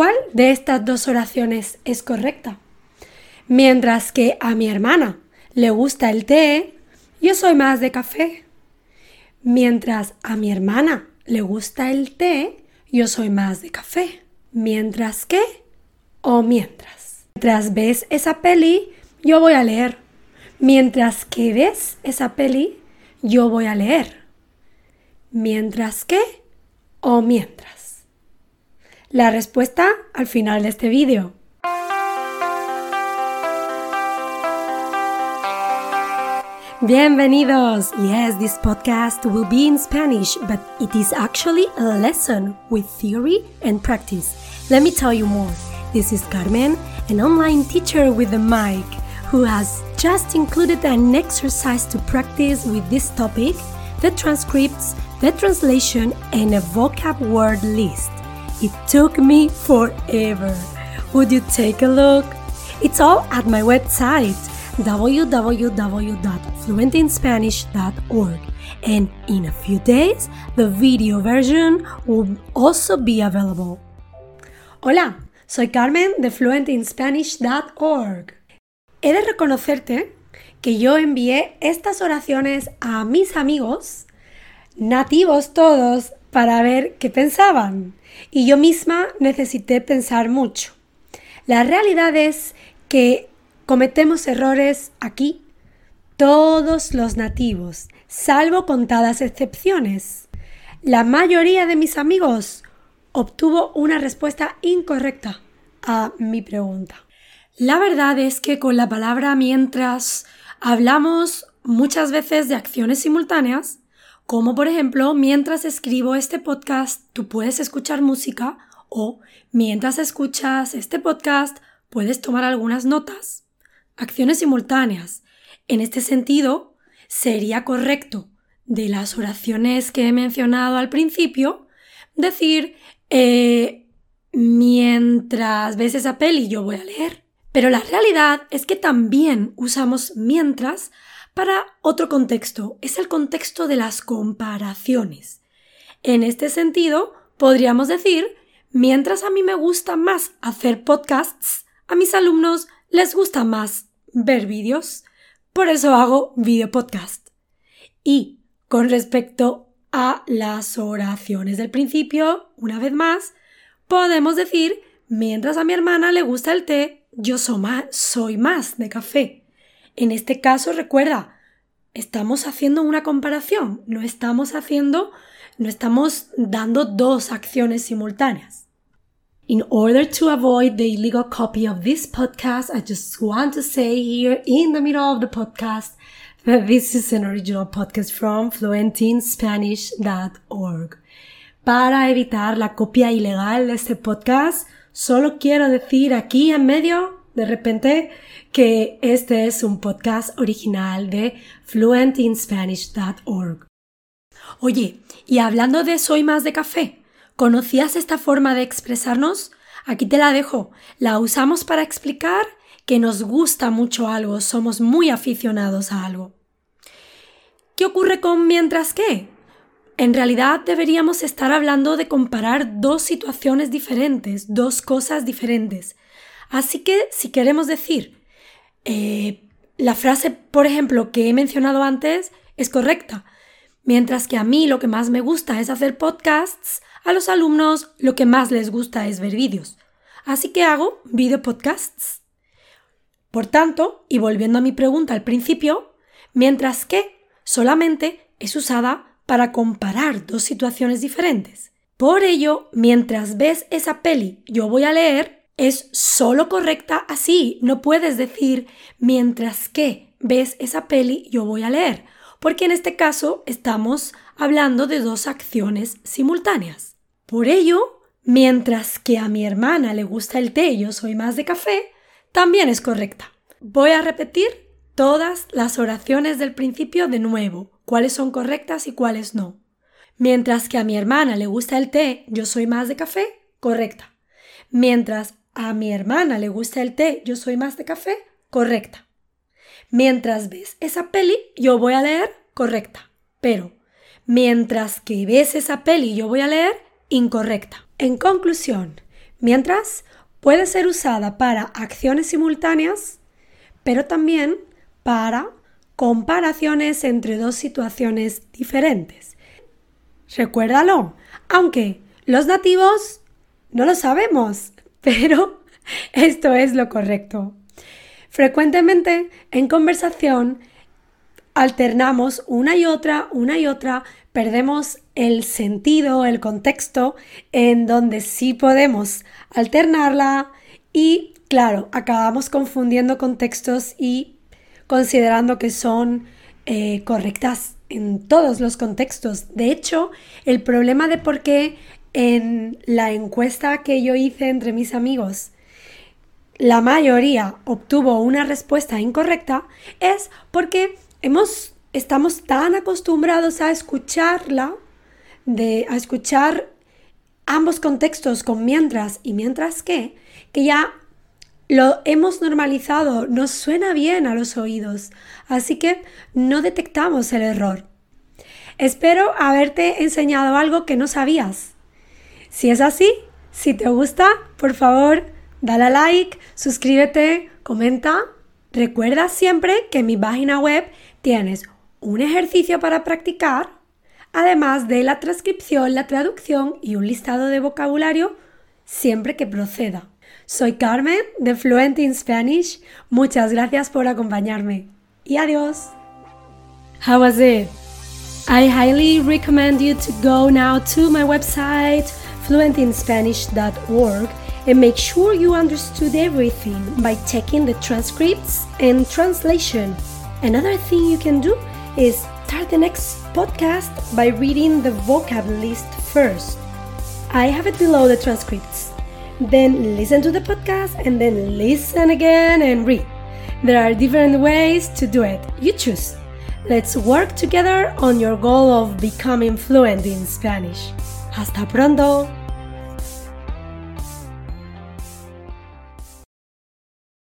¿Cuál de estas dos oraciones es correcta? Mientras que a mi hermana le gusta el té, yo soy más de café. Mientras a mi hermana le gusta el té, yo soy más de café. Mientras que o mientras. Mientras ves esa peli, yo voy a leer. Mientras que ves esa peli, yo voy a leer. Mientras que o mientras. La respuesta al final de este vídeo. Bienvenidos! Yes, this podcast will be in Spanish, but it is actually a lesson with theory and practice. Let me tell you more. This is Carmen, an online teacher with a mic, who has just included an exercise to practice with this topic, the transcripts, the translation, and a vocab word list. It took me forever. Would you take a look? It's all at my website www.fluentinspanish.org and in a few days the video version will also be available. Hola, soy Carmen de fluentinspanish.org. He de reconocerte que yo envié estas oraciones a mis amigos, nativos todos, para ver qué pensaban. Y yo misma necesité pensar mucho. La realidad es que Cometemos errores aquí todos los nativos, salvo contadas excepciones. La mayoría de mis amigos obtuvo una respuesta incorrecta a mi pregunta. La verdad es que con la palabra mientras hablamos muchas veces de acciones simultáneas, como por ejemplo mientras escribo este podcast tú puedes escuchar música o mientras escuchas este podcast puedes tomar algunas notas acciones simultáneas. En este sentido, sería correcto de las oraciones que he mencionado al principio decir eh, mientras ves esa peli yo voy a leer. Pero la realidad es que también usamos mientras para otro contexto. Es el contexto de las comparaciones. En este sentido, podríamos decir, mientras a mí me gusta más hacer podcasts, a mis alumnos les gusta más ver vídeos, por eso hago video podcast. Y con respecto a las oraciones del principio, una vez más, podemos decir, mientras a mi hermana le gusta el té, yo soy más, de café. En este caso, recuerda, estamos haciendo una comparación, no estamos haciendo, no estamos dando dos acciones simultáneas. In order to avoid the illegal copy of this podcast, I just want to say here in the middle of the podcast that this is an original podcast from fluentinspanish.org. Para evitar la copia ilegal de este podcast, solo quiero decir aquí en medio, de repente, que este es un podcast original de fluentinspanish.org. Oye, y hablando de soy más de café, ¿Conocías esta forma de expresarnos? Aquí te la dejo. La usamos para explicar que nos gusta mucho algo, somos muy aficionados a algo. ¿Qué ocurre con mientras qué? En realidad deberíamos estar hablando de comparar dos situaciones diferentes, dos cosas diferentes. Así que si queremos decir eh, la frase, por ejemplo, que he mencionado antes, es correcta. Mientras que a mí lo que más me gusta es hacer podcasts, a los alumnos lo que más les gusta es ver vídeos. Así que hago video podcasts. Por tanto, y volviendo a mi pregunta al principio, mientras que solamente es usada para comparar dos situaciones diferentes. Por ello, mientras ves esa peli, yo voy a leer, es solo correcta así. No puedes decir mientras que ves esa peli, yo voy a leer, porque en este caso estamos hablando de dos acciones simultáneas. Por ello, mientras que a mi hermana le gusta el té yo soy más de café, también es correcta. Voy a repetir todas las oraciones del principio de nuevo, cuáles son correctas y cuáles no. Mientras que a mi hermana le gusta el té, yo soy más de café, correcta. Mientras a mi hermana le gusta el té, yo soy más de café, correcta. Mientras ves esa peli, yo voy a leer, correcta. Pero mientras que ves esa peli, yo voy a leer, incorrecta. En conclusión, Mientras, puede ser usada para acciones simultáneas, pero también para comparaciones entre dos situaciones diferentes. Recuérdalo, aunque los nativos no lo sabemos, pero esto es lo correcto. Frecuentemente en conversación alternamos una y otra, una y otra, perdemos el sentido, el contexto, en donde sí podemos alternarla y, claro, acabamos confundiendo contextos y considerando que son eh, correctas en todos los contextos. De hecho, el problema de por qué en la encuesta que yo hice entre mis amigos la mayoría obtuvo una respuesta incorrecta es porque hemos, estamos tan acostumbrados a escucharla, de, a escuchar ambos contextos con mientras y mientras que, que ya lo hemos normalizado, nos suena bien a los oídos, así que no detectamos el error. Espero haberte enseñado algo que no sabías. Si es así, si te gusta, por favor, dale a like, suscríbete, comenta. Recuerda siempre que en mi página web tienes un ejercicio para practicar, además de la transcripción, la traducción y un listado de vocabulario siempre que proceda. Soy Carmen de Fluent in Spanish. Muchas gracias por acompañarme y adiós. How was it? I highly recommend you to go now to my website fluentinspanish.org and make sure you understood everything by checking the transcripts and translation. Another thing you can do is start the next podcast by reading the vocab list first. I have it below the transcripts. Then listen to the podcast and then listen again and read. There are different ways to do it. You choose. Let's work together on your goal of becoming fluent in Spanish. Hasta pronto!